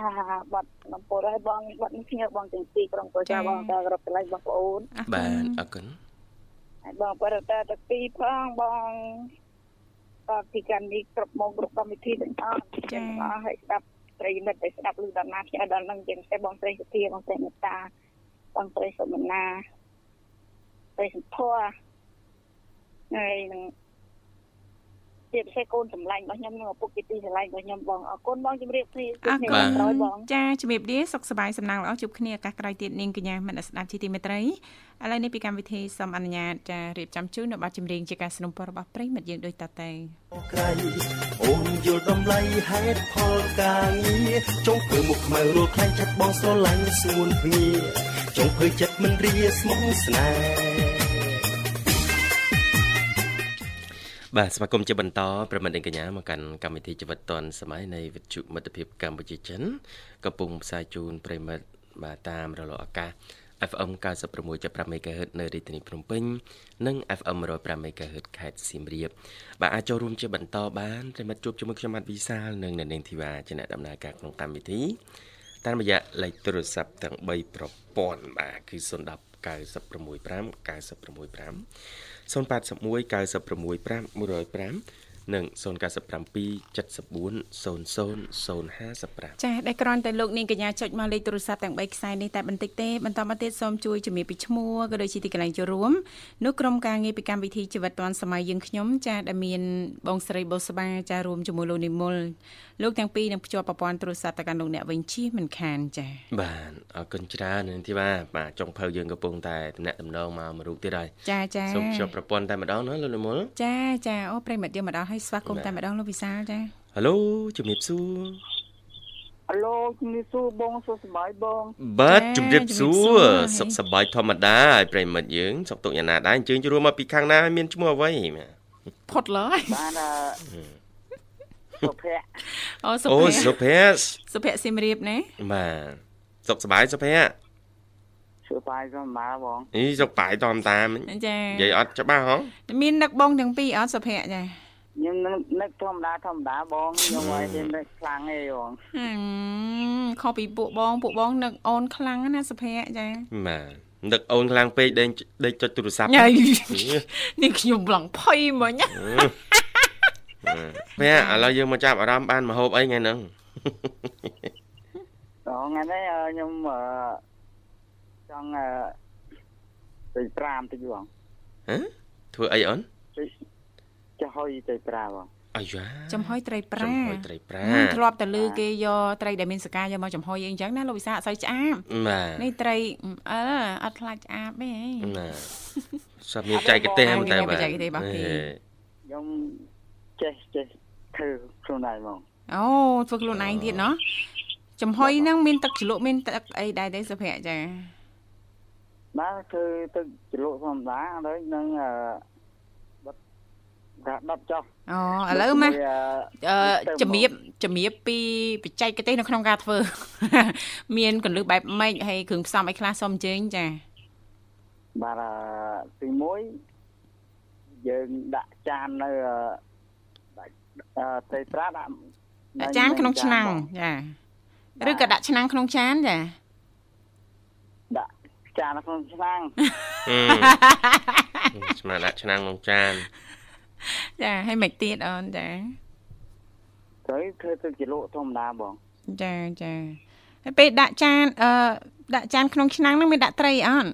បាត់នំពុរឲ្យបងបាត់នេះខ្ញុំបងទាំងពីរក្រុមគ្រួសារបងតើគ្រប់កន្លែងបងប្អូនបាទអរគុណហើយបងបរិតាទាំងពីរផងបង តពីកាន់នេះគ្រប់មកគ្រប់កម្មវិធីទាំងអស់ចឹងអស់ឲ្យស្ដាប់ប្រិយមិត្តឲ្យស្ដាប់ឮដល់ណាខ្ញុំដល់នឹងចឹងតែបងស្រីសុធាបងស្រីមេតាបងស្រីសុមនាទៅសម្ផស្សហើយនឹង ជាពិសេសកូនសម្លាញ់របស់ខ្ញុំនិងឪពុកជាទីស្រឡាញ់របស់ខ្ញុំបងអរគុណបងជម្រាបគ្នាអរគុណក្រោយបងចាជម្រាបលាសុខសប្បាយសំណាងល្អជួបគ្នាឱកាសក្រោយទៀតនាងកញ្ញាមនស្ដាប់ជាទីមេត្រីឥឡូវនេះពីកម្មវិធីសូមអនុញ្ញាតចារៀបចំជូននៅប័ណ្ណចម្រៀងជាការสนับสนุนរបស់ប្រិមិត្តយើងដូចតទៅក្រៃអូនយល់តម្លៃហេតុផលការងារចង់ធ្វើមុខខ្មៅរលខ្លាញ់ចិត្តបងស្រឡាញ់ស្ងួនភ្ងាចង់ធ្វើចិត្តមិនរាស្មោះស្នេហ៍ បាទស្វាគមន៍ជាបន្តប្រិមត្តកញ្ញាមកកាន់កម្មវិធីជីវិតឌွန်សម័យនៃវិទ្យុមិត្តភាពកម្ពុជាចិនកំពុងផ្សាយជូនប្រិមត្តបាទតាមរលកអាកាស FM 96.5 MHz នៅរាជធានីភ្នំពេញនិង FM 105 MHz ខេត្តសៀមរាបបាទអាចចូលរួមជាបន្តបានប្រិមត្តជួបជាមួយខ្ញុំបាទវិសាលនិងអ្នកនាងធីវ៉ាជាអ្នកដំណើរការក្នុងកម្មវិធីតាមរយៈលេខទូរស័ព្ទទាំង3ប្រព័ន្ធបាទគឺ010 965 965 081 965 105 និង097 74ចាដែលគ្រាន់តែលោកនាងកញ្ញាចុចមកលេខទូរស័ព្ទទាំង3ខ្សែនេះតែបន្តិចទេបន្តមកទៀតសូមជួយជំរាបពីឈ្មោះក៏ដូចជាទីកន្លែងចូលរួមនោះក្រុមការងារពីកម្មវិធីជីវិតឌွန်សម័យយើងខ្ញុំចាដែលមានបងស្រីបូស្បាចារួមជាមួយលោកនិមលលោកទាំងពីរនឹងភ្ជាប់ប្រព័ន្ធទូរស័ព្ទទៅកាន់លោកអ្នកវិញជិះមិនខានចាបាទអរគុណច្រើននាងធីវ៉ាបាទចុងភៅយើងកំពុងតែតំណាក់តំណងមកមួយរូបទៀតហើយចាចាសូមភ្ជាប់ប្រព័ន្ធតែម្ដងណាលោកនិមលចាចាអូប្រិមិត្តយើងមកដល់ឲ្យស្វាគមន៍តែម្ដងលោកវិសាលចាហៅឡូជំរាបសួរហៅឡូជំរាបសួរបងសុខសប្បាយបងបាទជំរាបសួរសុខសប្បាយធម្មតាហើយប្រិមិត្តយើងសុខទុកយ៉ាងណាដែរអញ្ជើញជួបមកពីខាងណាមានឈ្មោះអ្វីផុតឡើយបានសុភ័ក្រអូសុភ័ក្រអូសុភ័ក្រសុភ័ក្រសៀមរាបណាបាទសុខសប្បាយសុភ័ក្រសុខបាយធម្មតាបងអីសុខបាយធម្មតាមិញចានិយាយអត់ច្បាស់ហ៎មាននឹកបងទាំងពីរអត់សុភ័ក្រចា ខ្ញុំនឹកធម្មតាធម្មតាបងខ្ញុំឲ្យហ៊ាននឹកខ្លាំងទេបងខុសពីពួកបងពួកបងនឹកអូនខ្លាំងណាសុភ័ក្រចាបាទនឹកអូនខ្លាំងពេកដេកដេកចុចទូរស័ព្ទនេះខ្ញុំឡងភ័យមិញពេលឥឡូវយើងមកចាប់អារម្មណ៍បានមហូបអីថ្ងៃហ្នឹងដល់ថ្ងៃនេះខ្ញុំចង់ទៅប្រាមតិចបងហ៎ធ្វើអីអូន ចាហុយត្រីប្រាបងអាយ៉ាចំហុយត្រីប្រាចំហុយត្រីប្រាធ្លាប់តែលឺគេយកត្រីដែលមានសកាយកមកចំហុយអីអញ្ចឹងណាលោកវិសាអត់សូវឆ្អាបនេះត្រីអឺអត់ខ្លាចឆ្អាបទេណាសត្វមានចែកទេសតែបាទចែកទេសរបស់គេខ្ញុំចេះចេះធ្វើខ្លួនឯងហ្មងអូធ្វើខ្លួនឯងទៀតណោះចំហុយហ្នឹងមានទឹកជ្រលក់មានទឹកអីដែរទេសុភ័ក្រចាបាទគឺទឹកជ្រលក់ធម្មតាហើយនឹងអឺ ថាដុតចុះអូឥឡូវមកអឺជំរាបជំរាបពីបច្ចេកទេសនៅក្នុងការធ្វើ មានកលឹះបែបម៉េចហើយគ្រឿងផ្សំអីខ្លះសូមអញ្ជើញចាបាទទី1យើងដាក់ចាននៅត្រីប្រាដាក់ដាក់ចានក្នុងឆ្នាំងចាឬក៏ដាក់ឆ្នាំងក្នុងចានចាដាក់ចានក្នុងឆ្នាំងស្មានដាក់ឆ្នាំងក្នុងចាន ចាហើយមិនទៀតអូនចាត្រូវធ្វើទឹកជ្រលក់ធម្មតាបងចាចាហើយពេលដាក់ចានអឺដាក់ចានក្នុងឆ្នាំងហ្នឹងមានដាក់ត្រីអត់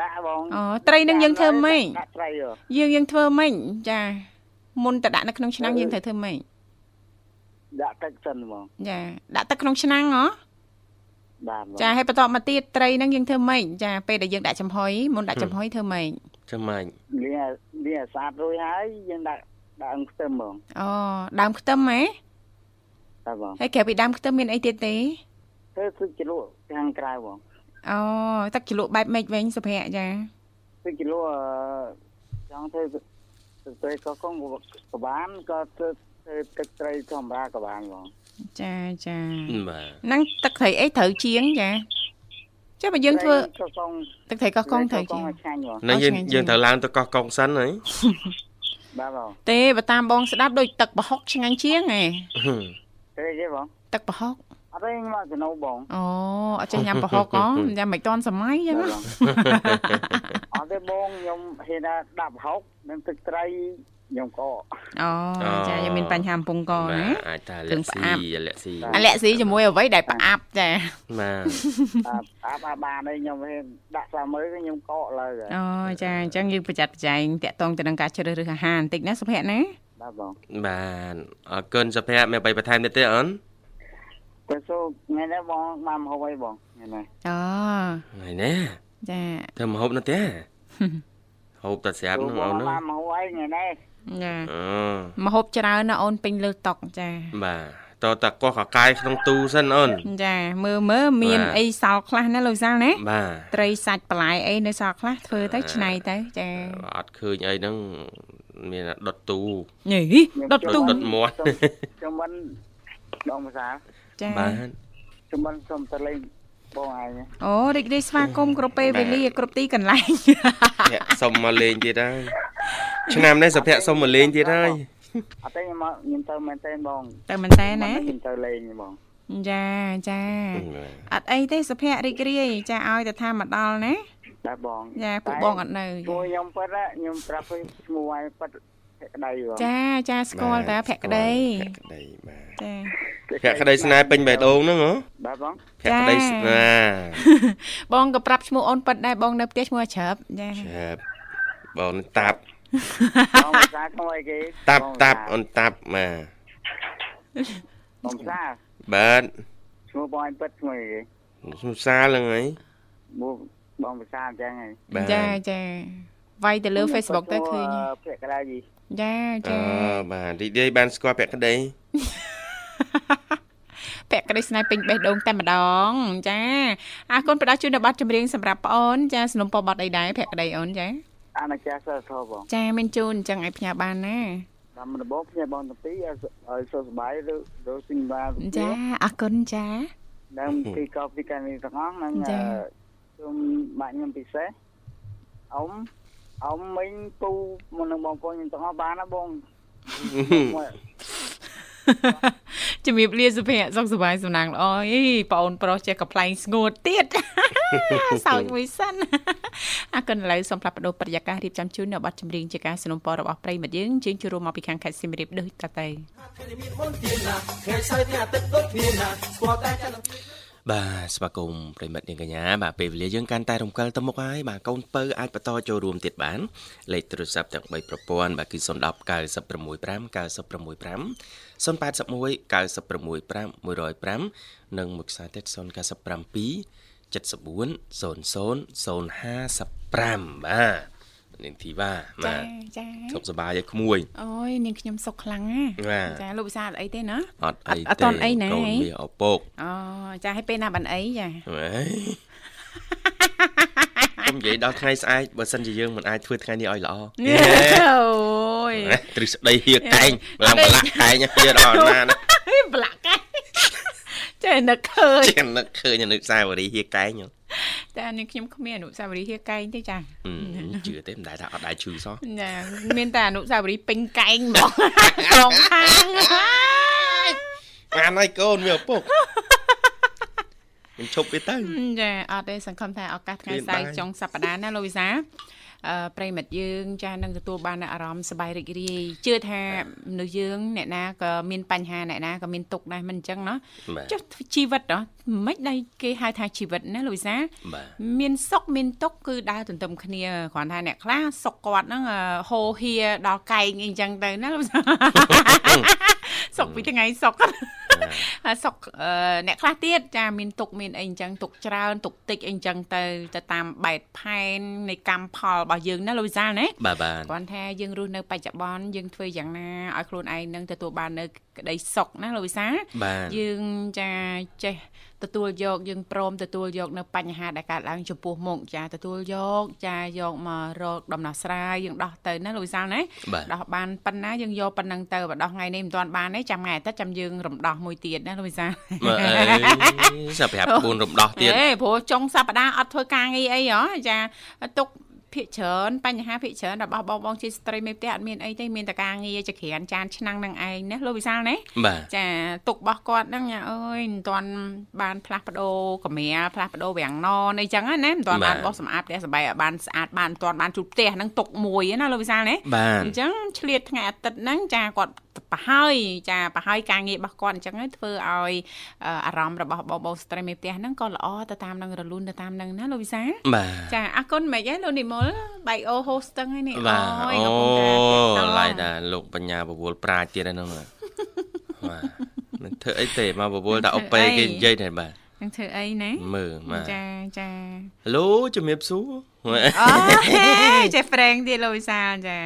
ដាក់បងអូត្រីនឹងយើងធ្វើម៉េចដាក់ត្រីយើងយើងធ្វើម៉េចចាមុនទៅដាក់នៅក្នុងឆ្នាំងយើងត្រូវធ្វើម៉េចដាក់ទឹកសិនហ្មងចាដាក់ទឹកក្នុងឆ្នាំងហ៎បាទចាហើយបន្តមកទៀតត្រីហ្នឹងយើងធ្វើម៉េចចាពេលដែលយើងដាក់ចំហុយមុនដាក់ចំហុយធ្វើម៉េចធ្វើម៉េចលាង លាងស្អាតរួចហើយយើងដាក់ដើមខ្ទឹមហ្មងអូដើមខ្ទឹមហ៎បាទបងហើយក្រៅពីដើមខ្ទឹមមានអីទៀតទេធ្វើទឹកជ្រលក់ខាងក្រៅបងអូទឹកជ្រលក់បែបម៉េចវិញសុភ័ក្រចាទឹកជ្រលក់ចង់ធ្វើទឹកត្រីក៏កងក៏បានក៏ធ្វើធ្វើទឹកត្រីធម្មតាក៏បានបងចាចាបាទហ្នឹងទឹកត្រីអីត្រូវជាងចា ចាបើយើងធ្វើទឹកត្រីកោះកងត្រូវជាងហ្នឹងយើងយើងត្រូវឡើងទៅកោះកងសិនហីបាទបងទេបើតាមបងស្ដាប់ដូចទឹកប្រហុកឆ្ងាញ់ជាងហ៎ទេទេបងទឹកប្រហុកអត់ទេមកចំណូលបងអូអត់ចេះញ៉ាំប្រហុកហ៎ញ៉ាំមិនតាន់សម័យចឹងអត់ទេបងខ្ញុំហ៊ានដាក់ប្រហុកនិងទឹកត្រី ខ្ញុំកកអូចាខ្ញុំមានបញ្ហាកំពុងកបាណាទអាចថាលាក់ស៊ីលាក់ស៊ីអាលាក់ស៊ីជាមួយអ្វីដែលផ្អាប់ចាបាទអាអាអាបានអីខ្ញុំហេដាក់ស្លាមើខ្ញុំកកលើអូចាអញ្ចឹងយើងប្រយ័ត្នប្រយែងតាក់ទងទៅនឹងការជ្រើសរើសអាហារបន្តិចណាសុភ័ក្រណាបាទបងបាទអរគុណសុភ័ក្រមានអ្វីបន្ថែមទៀតទេអូនទៅសួរថ្ងៃនេះបងបានមកហូបអីបងថ្ងៃនេះអូហើយណាចាធ្វើមកហូបនោះទេហូបតែស្រាប់ហ្នឹងអូនហ្នឹងបានមកហូបអីថ្ងៃនេះ ចាអូមកហូបច្រើនណាអូនពេញលើតុកចាបាទតើតាកោះកកាយក្នុងទូសិនអូនចាមើលមើលមានបាទអីសល់ខ្លះណាលោកសាលណាបាទត្រីសាច់បន្លែអីនៅសល់ខ្លះធ្វើទៅឆ្នៃទៅចាអត់ឃើញអីហ្នឹងមានដុតទូញីដុតទូដុតមាត់ខ្ញុំមិនបងភាសាចាបាទខ្ញុំមិនសុំទៅលេងបងឯងអូរីករាយស្វាគមន៍គ្រប់ពេលវេលាគ្រប់ទីកន្លែងភ័ក្រសុំមកលេងទៀតហើយ ឆ្នាំនេះសុភ័ក្រសុំមកលេងទៀតហើយអត់ទេខ្ញុំមកខ្ញុំទៅមែនតើបងទៅមែនតើណាខ្ញុំទៅលេងបងចាចាអត់អីទេសុភ័ក្ររីករាយចាឲ្យតែថាមកដល់ណាបាទបងចាពួកបងអត់នៅព្រោះខ្ញុំប៉ិតខ្ញុំប្រាប់ឈ្មោះឲ្យប៉ិតក្តីបងចាចាស្គាល់តើភក្តីភក្តីបាទចាភក្តីស្នេហ៍ពេញបេះដូងហ្នឹងហ៎បាទបងភក្តីស្នេហ៍បងក៏ប្រាប់ឈ្មោះអូនប៉ិតដែរបងនៅផ្ទះឈ្មោះច្រាប់ចាចាប់បងតាប់ បងភាសាខ្ញុំអីគេតាប់តាប់អូនតាប់បាទបងភាសាបាទឈ្មោះបងឲ្យប៉ិតឈ្មោះអីគេសុសាលហ្នឹងហើយមកបងភាសាអញ្ចឹងហើយបាទចាចាវាយទៅលើ Facebook ទៅឃើញភក្តីយីចាអចាឺបាទរីករាយបានស្គាល់ភក្តីពាក់ក្តីស្នេហ៍ពេញបេះដូងតែម្ដង ចាអរគុណផ្ដល់ជូននៅប័ណ្ណចម្រៀងសម្រាប់ប្អូនចាสนុំពរប័ណ្ណអីដែរពាក់ក្តីអូនចា អាណាចាសើធបងចាមានជូនអញ្ចឹងឲ្យផ្ញើបានណាតាមដំបូងខ្ញុំបងតាពីឲ្យឲ្យសុខសប្បាយឬឬស៊ីមបានចាអរគុណចាដើមពីកោពីកានីទាំងអស់ហ្នឹងជុំបាក់ខ្ញុំពិសេសអ៊ំអ៊ំមិញពូមកនឹងបងប្អូនខ្ញុំទាំងអស់បានណាបង ជំរាបលាសុភ័ក្រសុខសប្បាយសំណាងល្អអីបងអូនប្រុសចេះកំ pl ែងស្ងួតទៀត សើចមួយសិនអរគុណឥឡូវសូមផ្លាប់បដោប្រយាកររៀបចំជូននៅប័ណ្ណចម្រៀងជាការสนับสนุนរបស់ប្រិមិត្តយើងជើងជួបរួមមកពីខាងខេត្តសៀមរាបដូចតទៅ បាទស្វាគមន៍ប្រិមិត្តនាងកញ្ញាបាទពេលវេលាយើងកាន់តែរំកិលទៅមុខហើយបាទកូនពៅអាចបន្តចូលរួមទៀតបានលេខទូរស័ព្ទទាំង3ប្រព័ន្ធបាទគឺ010 965 965 081 965 105និងមួយខ្សែទៀត097 74 00 055បាទ នាងធីវ៉ាបាចាទចាសុខសប្បាយឲ្យក្មួយអូយនាងខ្ញុំសុខខ្លាំងណាបាទចាលោកវិសាលអត់អីទេណាអត់អីអត់ទេអត់ទាន់អីណាកូនវាឪពុកអូចាឲ្យពេលណាបានអីចាហេខ្ញុំនិយាយដល់ថ្ងៃស្អែកបើសិនជាយើងមិនអាចធ្វើថ្ងៃនេះឲ្យល្អអូយទ្រឹស្ដីហៀកែងឡើងប្រឡាក់កែងទៀតអត់ណាណាប្រឡាក់កែចេះនឹកឃើញចេះនឹកឃើញអនុស្សាវរីយ៍ហៀកែងហ៎ តែនាងខ្ញុំគ្មានអនុស្សាវរីយ៍ហៀកែងទេចាហឹមជឿទេមិនដែលថាអត់ដែរឈឺសោះចាមានតែអនុស្សាវរីយ៍ពេញកែងហ្មងក្រុងខាងបានហើយកូនវាឪពុកខ្ញុំឈប់វាទៅចាអត់ទេសង្ឃឹមថាឱកាសថ្ងៃមានស្អែកបាយចុងសប្តាហ៍ណាលោកវិសាអឺ ប្រិមិត្តយើងចានឹងទទួលបាននូវអារម្មណ៍សប្បាយរីករាយជឿថាមនុស្សយើងអ្នកណាក៏មានបញ្ហាអ្នកណាក៏មានទុក្ខដែរមិនអញ្ចឹងណាបាទចុះជីវិតហ៎មិនដៃគេហៅថាជីវិតណាលោកវិសាបាទមានសុខមានទុក្ខគឺដើរទន្ទឹមគ្នាគ្រាន់តែអ្នកខ្លះសុខគាត់ហ្នឹងអឺហូរហៀដល់កែងអីចឹងទៅណាលោកវិសា សុខពីថ្ងៃសុខហើយសុខអឺអ្នកខ្លះទៀតចាមានទុកមានអីអញ្ចឹងទុកច្រើនទុកតិចអីអញ្ចឹងទៅទៅតាមបែបផែននៃកម្មផលរបស់យើងណាលោកវិសាលណាបាទបាទគ្រាន់ថាយើងរស់នៅបច្ចុប្បន្នយើងធ្វើយ៉ាងណាឲ្យខ្លួនឯងនឹងទទួលបាននៅក្តីសុខណាលោកវិសាលបាទយើងចាចេះ ទទួលយកយើងព្រមទទួលយកនៅបញ្ហាដែលកើតឡើងចំពោះមុខចាទទួលយកចាយកមករកដំណោះស្រាយយើងដោះទៅណាលោកវិសាលណាបាទដោះបានប៉ុណ្ណាយើងយកប៉ុណ្ណឹងទៅបើដោះថ្ងៃនេះមិនទាន់បានទេចាំថ្ងៃអាទិត្យចាំយើងរំដោះមួយទៀតណាលោកវិសាលមើលអីសាប់ប្រាប់4រំដោះទៀតអេព្រោះចុងសប្តាហ៍អត់ធ្វើការងារអីហ៎ចាទុក ភាកច្រើនបញ្ហាភាកច្រើនរបស់បងបងជាស្ត្រីមេផ្ទះអត់មានអីទេមានតែការងារចក្រានចានឆ្នាំងនឹងឯងណាលោកវិសាលណាចាទុករបស់គាត់ហ្នឹងអើយមិនទាន់បានផ្លាស់ប្ដូរកម្រាលផ្លាស់ប្ដូរវាំងណអីចឹងណាមិនទាន់បានបោះសម្អាតផ្ទះសបាយឲ្យបានស្អាតបានមិនទាន់បានជូតផ្ទះហ្នឹងទុកមួយណាលោកវិសាលណាអញ្ចឹងឆ្លៀតថ្ងៃអាទិត្យហ្នឹងចាគាត់ប្រហើយចាប្រហើយការងាររបស់គាត់អញ្ចឹងធ្វើឲ្យអារម្មណ៍របស់បងបងស្ត្រីមេផ្ទះហ្នឹងក៏ល្អទៅតាមនឹងរលូនទៅតាមនឹងណាលោកវិសាចាអរគុណមិនអីលោកនិមលបៃអូហូស្ទឹងហើយនេះអូយអូឡាយតាលោកបញ្ញាបវលប្រាជ្ញទៀតហ្នឹងបាទមិនធ្វើអីទេមកបវលតែអុបពេគេនិយាយតែបាទនឹងធ្វើអីណាមើលបាទចាចាហេឡូជំរាបសួរអូចេះប្រេងទៀតលោកវិសាលចា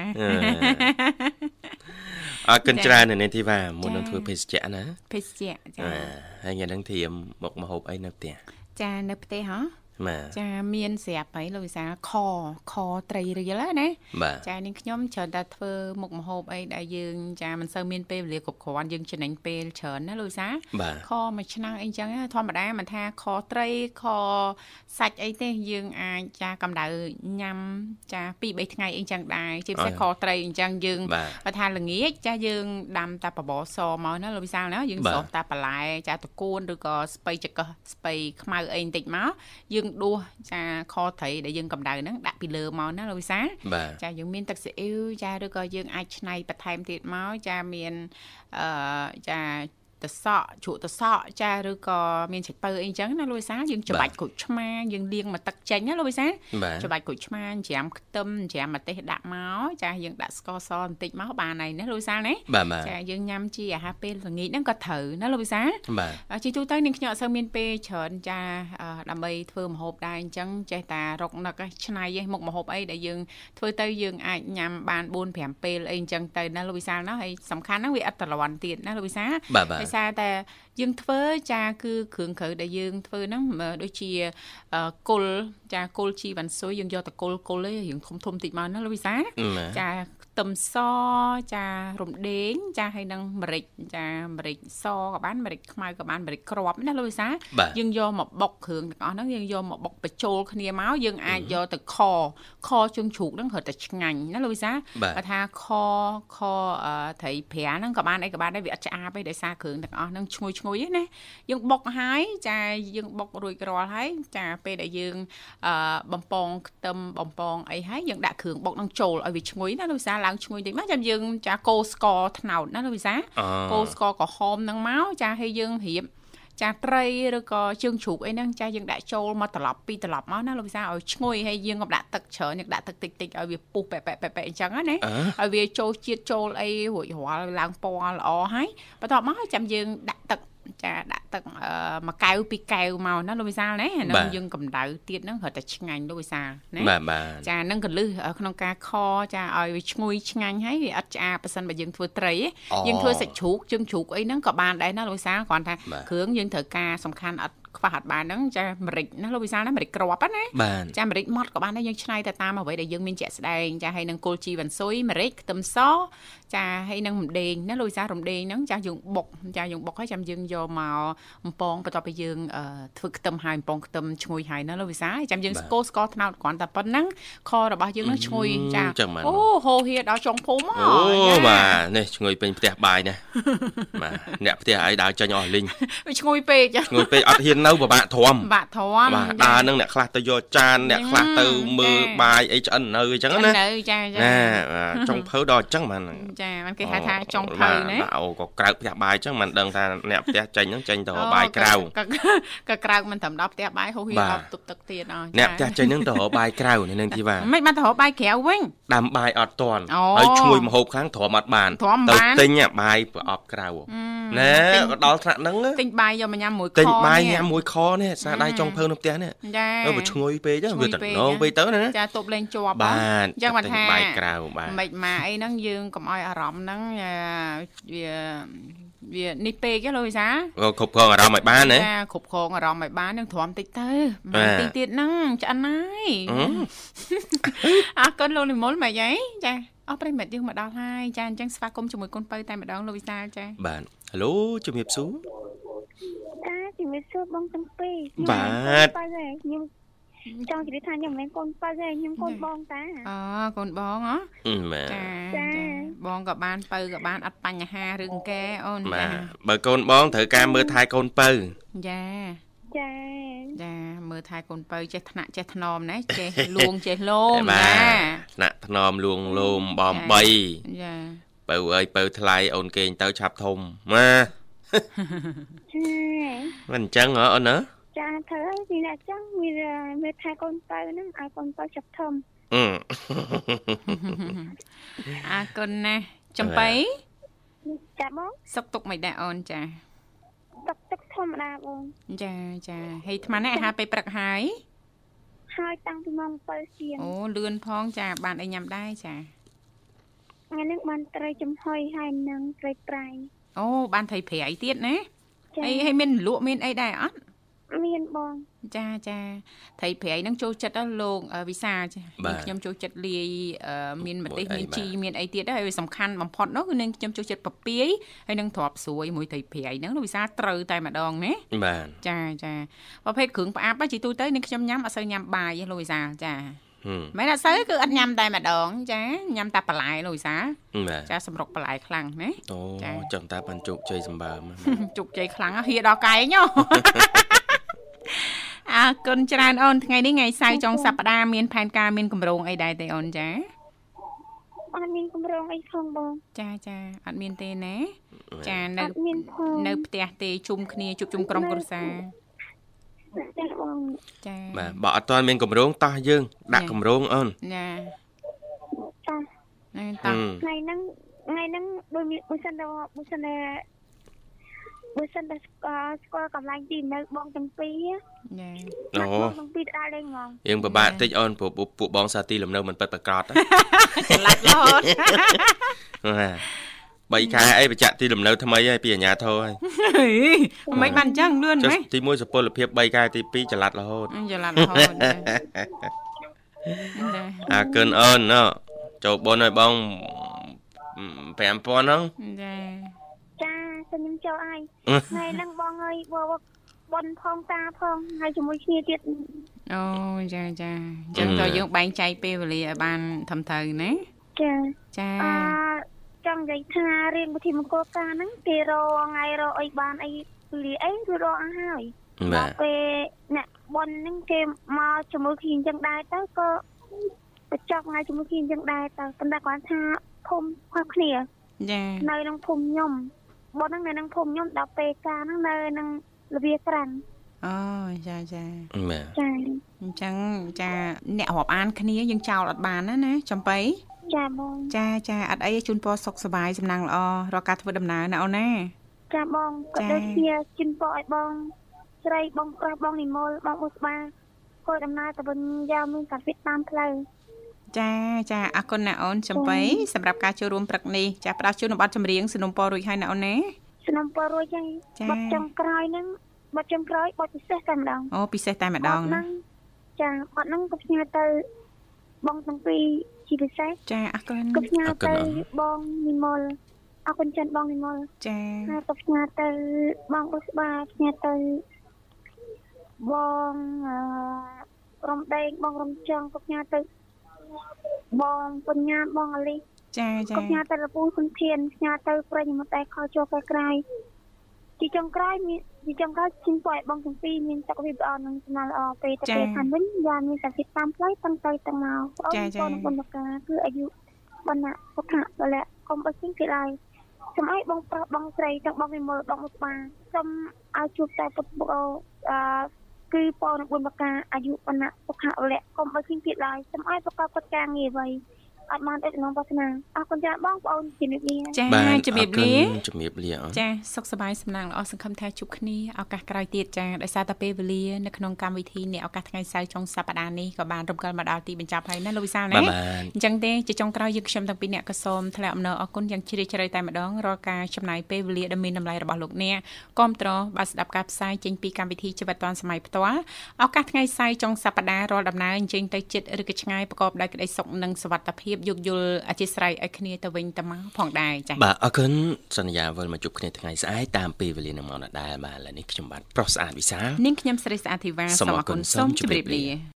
អរគុណច្រើននៅនាងធីវ៉ាមុននឹងធ្វើភេសជ្ជៈណាភេសជ្ជៈចាហើយញ៉ាំនឹងធៀមមុខមហូបអីនៅផ្ទះចានៅផ្ទះហ៎ ចាមានស្រាប់ហើយលោកវិសាខខត្រីរៀលណាចានាងខ្ញុំច្រើនតែធ្វើមុខម្ហូបអីដែលយើងចាមិនសូវមានពេលវេលាគ្រប់គ្រាន់យើងចំណេញពេលច្រើនណាលោកវិសាខមួយឆ្នាំអីចឹងធម្មតាមិនថាខត្រីខសាច់អីទេយើងអាចចាកម្ដៅញ៉ាំចា2 3ថ្ងៃអីចឹងដែរជាពិសេសខត្រីអញ្ចឹងយើងបើថាល្ងាចចាយើងដាំតាបបរសមកណាលោកវិសាលណាយើងស្រោះតាបន្លែចាតកួនឬក៏ស្ពៃចកស្ពៃខ្មៅអីបន្តិចមកយើងយើងដួសចាខត្រីដែលយើងកម្ដៅហ្នឹងដាក់ពីលើមកណាលោកវិសាចាយើងមានទឹកស៊ីអ៊ីវចាឬក៏យើងអាចឆ្នៃបន្ថែមទៀតមកចាមានអឺចា តសក់ជ្រក់តសក់ចាឬក៏មានជ្រពៅអីចឹងណាលោកវិសាយើងច្របាច់ក្រូចឆ្មាយើងលាងមកទឹកចេញណាលោកវិសាច្របាច់ក្រូចឆ្មាច្រាមខ្ទឹមច្រាមម្ទេសដាក់មកចាយើងដាក់ស្ករសបន្តិចមកបានហើយណាលោកវិសាណាចាយើងញ៉ាំជាអាហារពេលល្ងាចហ្នឹងក៏ត្រូវណាលោកវិសាជាទូទៅនាងខ្ញុំអត់សូវមានពេលច្រើនចាដើម្បីធ្វើម្ហូបដែរអញ្ចឹងចេះតែរកនឹកឆ្នៃឯមុខម្ហូបអីដែលយើងធ្វើទៅយើងអាចញ៉ាំបាន4 5ពេលអីអញ្ចឹងទៅណាលោកវិសាណាហើយសំខាន់ហ្នឹងវាអត់ត្រលន់ទៀតណាលោកវិសាដោយសារតែយើងធ្វើចាគឺគ្រឿងក្រៅដែលយើងធ្វើហ្នឹងដូចជាគុលចាគុលជីវ៉ាន់ស៊ុយយើងយកតគុលគុលឯងរឿងធំធំតិចមកណាលោកវិសាចា ខ្ទឹមសចារំដេងចាហើយនឹងម្រេចចាម្រេចសក៏បានម្រេចខ្មៅក៏បានម្រេចក្របណាលោកវិសាយើងយកមកបុកគ្រឿងទាំងអស់ហ្នឹងយើងយកមកបុកបញ្ចូលគ្នាមកយើងអាចយកទៅខខជើងជ្រូកហ្នឹងគ្រាន់តែឆ្ងាញ់ណាលោកវិសាបើថាខខត្រីប្រាហ្នឹងក៏បានអីក៏បានដែរវាអត់ឆ្អាបទេដោយសារគ្រឿងទាំងអស់ហ្នឹងឈ្ងុយឈ្ងុយណាយើងបុកហើយចាយើងបុករួចរាល់ហើយចាពេលដែលយើងបំពងខ្ទឹមបំពងអីហើយយើងដាក់គ្រឿងបុកហ្នឹងចូលឲ្យវាឈ្ងុយណាលោកវិសាឡើងឈ្ងុយតិចមកចាំយើងចាកូស្ករត្នោតណាលោកវិសាកូស្ករក្រហមហ្នឹងមកចាឲ្យយើងរៀបចាត្រីឬក៏ជើងជ្រូកអីហ្នឹងចាយើងដាក់ចូលមកត្រឡប់ពីត្រឡប់មកណាលោកវិសាឲ្យឈ្ងុយហើយយើងក៏ដាក់ទឹកច្រើនយើងដាក់ទឹកតិចតិចឲ្យវាពុះប៉ែប៉ែប៉ែប៉ែអញ្ចឹងណាឲ្យវាចូលជាតិចូលអីរួចរាល់ឡើងពណ៌ល្អហើយបន្ទាប់មកចាំយើងដាក់ទឹក ចាដាក់ទឹកមួយកែវពីរកែវមកណាលោកវិសាលណាហ្នឹងយើងកម្ដៅទៀតហ្នឹងរត់តែឆ្ងាញ់លោកវិសាលណាបាទបាទចាហ្នឹងកលឹះក្នុងការខចាឲ្យវាឈ្ងុយឆ្ងាញ់ហើយវាអត់ឆ្អាបប៉ះសិនបើយើងធ្វើត្រីយើងធ្វើសាច់ជ្រូកជើងជ្រូកអីហ្នឹងក៏បានដែរណាលោកវិសាលគ្រាន់ថាគ្រឿងយើងត្រូវការសំខាន់អត់ ខ្វះអត់បានហ្នឹងចាម្រេចណាលោកវិសាលណាម្រេចក្របណាចាម្រេចម៉ត់ក៏បានដែរយើងឆ្នៃទៅតាមអ្វីដែលយើងមានជាក់ស្ដែងចាហើយនឹងគល់ជីវ៉ាន់ស៊ុយម្រេចខ្ទឹមសចាហើយនឹងរំដេងណាលោកវិសារំដេងហ្នឹងចាយើងបុកចាយើងបុកហើយចាំយើងយកមកបំពងបន្ទាប់ពីយើងធ្វើខ្ទឹមហើយបំពងខ្ទឹមឈ្ងុយហើយណាលោកវិសាចាំយើងស្គរស្ករត្នោតគ្រាន់តែប៉ុណ្ណឹងខរបស់យើងនឹងឈ្ងុយចាអូហូហៀដល់ចុងភូមិអូបាទនេះឈ្ងុយពេញផ្ទះបាយណាបាទអ្នកផ្ទះអីដើរចេញអស់លីងឈ្ងុយពេកឈ្ងុយពេកអត់ហ៊ាននៅពិបាកធំពិបាកធំបាទដើរនឹងអ្នកខ្លះទៅយកចានអ្នកខ្លះទៅមើលបាយអីឆ្អិននៅអញ្ចឹងណានៅចាចាណាចុងភៅដល់អញ្ចឹងបានចាมันគេហៅថាចុងភៅណាអូក៏ក្រៅផ្ទះបាយអញ្ចឹងមិនដឹងថាអ្នកផ្ទះចេញហ្នឹងចេញទៅបាយក្រៅក៏ក្រៅមិនត្រឹមដល់ផ្ទះបាយហូហៀដល់ទប់ទឹកទៀតអស់អ្នកផ្ទះចេញហ្នឹងទៅបាយក្រៅនៅទីវ៉ាមិនបានទៅបាយក្រៅវិញដាំបាយអត់តន់ហើយឈ្ងុយមហូបខាងទ្រាំអត់បានទៅទិញបាយប្រអប់ក្រៅណែក៏ដល់ថ្នាក់ហ្នឹងទិញបាយយកមកញ៉ាំមួយខទិញបាយញ៉ាំមួយខនេះសាដៃចុងភៅនៅផ្ទះនេះចាវាឈ្ងុយពេកវាតំណងពេកទៅណាចាទប់លេងជាប់បាទអញ្ចឹងបានថាបាយក្រៅបាទមិនម៉ាអីហ្នឹងយើងកុំឲ្យអារម្មណ៍ហ្នឹងវាវានេះពេកលោកវិសាគ្រប់គ្រងអារម្មណ៍ឲ្យបានណាចាគ្រប់គ្រងអារម្មណ៍ឲ្យបាននឹងទ្រាំតិចទៅមិនទីទៀតហ្នឹងឆ្អិនហើយអរគុណលោកនិមលមកយាយចាអស់ប្រិមិត្តយើងមកដល់ហើយចាអញ្ចឹងស្វាគមន៍ជាមួយកូនបើតែម្ដងលោកវិសាចាបាទហៅឡូជំរាបសួរ ចាជំរាបសួរបងទាំងពីរបាទខ្ញុំចង់ជម្រាបថាខ្ញុំមិនមែនកូនបើទេខ្ញុំកូនបងតាអូកូនបងហ៎បាទចាចាបងក៏បានបើក៏បានអត់បញ្ហារឿងកែអូនចាបើកូនបងត្រូវការមើលថែកូនបើចាចាចាមើលថែកូនបើចេះថ្នាក់ចេះថ្នមណាចេះលួងចេះលោមណាថ្នាក់ថ្នមលួងលោមបំ3ចាបើអើយបើថ្លៃអូនគេងទៅឆាប់ធំម៉ា មិនអញ្ចឹងហ៎អូនណាចាធ្វើឲ្យពីអ្នកចឹងមានមេថែកូនទៅហ្នឹងឲ្យកូនទៅចាប់ធំអឺអរគុណណាស់ចំបៃចាបងសុកទុកមិនដែរអូនចាទុកទឹកធម្មតាបងចាចាហើយអាត្មានេះអាហារពេលព្រឹកហើយហើយតាំងពីម៉ោង7ជាងអូលឿនផងចាបានអីញ៉ាំដែរចាថ្ងៃនេះបានត្រីចំហុយហើយនឹងត្រីប្រៃ អូបានត្រីប្រៃទៀតណាហើយហើយមានលក់មានអីដែរអត់មានបងចាចាថៃប្រៃនឹងចូលចិត្តលោកវិសាចាខ្ញុំចូលចិត្តលាយមានម្ទេសមានជីមានអីទៀតហើយសំខាន់បំផុតនោះគឺនឹងខ្ញុំចូលចិត្តពពាយហើយនឹងទ្របស្រួយមួយថៃប្រៃហ្នឹងលោកវិសាត្រូវតែម្ដងណាបាទចាចាប្រភេទគ្រឿងផ្អាប់ជីទូទៅនឹងខ្ញុំញ៉ាំអត់សូវញ៉ាំបាយទេលោកវិសាចា មែនអត់សូវគឺអត់ញ៉ាំតែម្ដងចាញ៉ាំតែបន្លែលោកវិសាចាសម្រុកបន្លែខ្លាំងណាអូចឹងតាបានជោគជ័យសម្បើមជោគជ័យខ្លាំងហៀដល់កែងហ៎អរគុណច្រើនអូនថ្ងៃនេះថ្ងៃសៅរ៍ចុងសប្តាហ៍មានផែនការមានកម្រងអីដែរទេអូនចាអត់មានកម្រងអីផងបងចាចាអត់មានទេណាចានៅនៅផ្ទះទេជុំគ្នាជួបជុំក្រុមគ្រួសារ ចាបងចាបាទបើអត់ទាន់មានកម្រងតោះយើង ដាក់កម្រងអូនចាតោះតោះថ្ងៃហ្នឹងថ្ងៃហ្នឹងដូចមានបើសិនដល់បើសិនបើសិនតែស្គាល់ស្គាល់កន្លែងទីនៅបងទាំងពីរចាអូបងទាំងពីរដើរលេងហ្មងយើងពិបាកតិចអូនព្រោះពួកបងសាទីលំនៅមិនពិតប្រកបច្រឡាច់រហូត បីខែអីបញ្ជាក់ទីលំនៅថ្មីហើយពីអាញាធរហើយមិនបានអញ្ចឹងលឿនម៉េចទី1សុពលភាព3ខែទី2ច្រឡាត់រហូតច្រឡាត់រហូតអាកិនអូនណចូលបុនឲ្យបង5000ហ្នឹងចាតែខ្ញុំចូលហើយថ្ងៃហ្នឹងបងអើយបបនផងតាផងហើយជាមួយគ្នាទៀតអូចាចាអញ្ចឹងតើយើងបែងចែកពេលវេលាឲ្យបានត្រឹមត្រូវណាចាចាអឺ ចង់និយាយថារៀនវិធីមង្គលការហ្នឹងគេរងថ្ងៃរកអីបានអីពលីអីគឺរកអស់ហើយបាទពេលអ្នកបនហ្នឹងគេមកជាមួយគ្នាអញ្ចឹងដែរទៅក៏បញ្ចប់ថ្ងៃជាមួយគ្នាអញ្ចឹងដែរទៅប៉ុន្តែគាត់ថាភូមិខុសគ្នាចានៅក្នុងភូមិខ្ញុំបុនហ្នឹងនៅក្នុងភូមិខ្ញុំដល់ពេលការហ្នឹងនៅនឹងលវាក្រាន់អូចាចាបាទចាអញ្ចឹងចាអ្នករាប់អានគ្នាយើងចោលអត់បានណាណាចំបៃ ចាបង ចាចាអត់អីជូនពរសុខសប្បាយសំណាងល្អរកការធ្វើដំណើរណាអូនណាចាបងក៏ដូចជាជូនពរឲ្យបងស្រីបងប្រុសបងនិមលបងឧស្បាគួយដំណើរទៅវិញយ៉ាងមានកាវិតតាមផ្លូវចាចាអរគុណណាអូនចំបៃសម្រាប់ការចូលរួមព្រឹកនេះចាផ្ដល់ជូនប័ណ្ណចម្រៀងสนុំពររួចហើយណាអូនណាสนុំពររួចហើយប័ណ្ណចុងក្រោយហ្នឹងប័ណ្ណចុងក្រោយប័ណ្ណពិសេសតែម្ដងអូពិសេសតែម្ដងណាចាប័ណ្ណហ្នឹងក៏ផ្ញើទៅបងទាំងពីរ ជាពិសេសចាអរគុណក៏ផ្ញើទៅបងនិមលអរគុណចិនបងនិមលចាហើយក៏ផ្ញើទៅបងអ៊ុសបាផ្ញើទៅបងរំដេងបងរំចង់ក៏ផ្ញើទៅបងបញ្ញាបងអលីចាចាផ្ញើទៅលពូសុនធានផ្ញើទៅប្រិយមិត្តតែខោចូលពេលក្រោយទីចុងក្រោយមាន ទីចុងក្រោយជិះពួកបងទាំងពីរមានសុខភាពល្អនិងសំណាងល្អពេលទៅពេលខាងវិញយ៉ាងមានសុខភាពតាមផ្លូវតាំងទៅតាំងមកបងប្អូនបុណ្យការគឺអាយុបណ្ណៈសុខៈបលៈកុំបើជិះគេឡើយសូមឲ្យបងប្រុសបងស្រីទាំងបងវិមលបងឧស្បាសូមឲ្យជួបតែពុទ្ធបុអអឺគឺពរនឹងបុណ្យការអាយុវណ្ណៈសុខៈវលៈកុំឲ្យឃើញទៀតឡើយសូមឲ្យប្រកបកិច្ចការងារអ្វី អត់បានអិតក្នុងវាសនាអរគុណច្រើនបងប្អូនជំរាបលាចាជំរាបលាជំរាបលាចាសុខសប្បាយសំណាងល្អសង្ឃឹមថាជួបគ្នាឱកាសក្រោយទៀតចាដោយសារតែពេលវេលានៅក្នុងកម្មវិធីនេះឱកាសថ្ងៃសៅរ៍ចុងសប្តាហ៍នេះក៏បានរំកិលមកដល់ទីបញ្ចប់ហើយណាលោកវិសាលណាអញ្ចឹងទេជាចុងក្រោយយើងខ្ញុំទាំងពីរអ្នកក៏សូមថ្លែងអំណរអគុណយ៉ាងជ្រាលជ្រៅតែម្ដងរាល់ការចំណាយពេលវេលាដ៏មានតម្លៃរបស់លោកអ្នកគាំទ្របាទស្ដាប់ការផ្សាយចេញពីកម្មវិធីជីវិតឌွန်សម័យផ្ទាល់ឱកាសថ្ងៃសៅរ៍ចុងសប្តាហ៍រាល់ដំណើរអញ្ជើញទៅចិត្តឬក៏ឆ្ងាយប្រកបដោយក្តីសុខនិងសុវត្ថិភាពយោគយល់អធិស្ឋានឲ្យគ្នាទៅវិញទៅមកផងដែរចា៎បាទអរគុណសន្យាវិលមកជួបគ្នាថ្ងៃស្អែកតាមពេលវេលានឹងមកដដែលបាទឥឡូវនេះខ្ញុំបាទប្រុសស្អាតវិសាលនាងខ្ញុំស្រីស្អាតធីវ៉ាសូមអរគុណសូមជម្រាបលា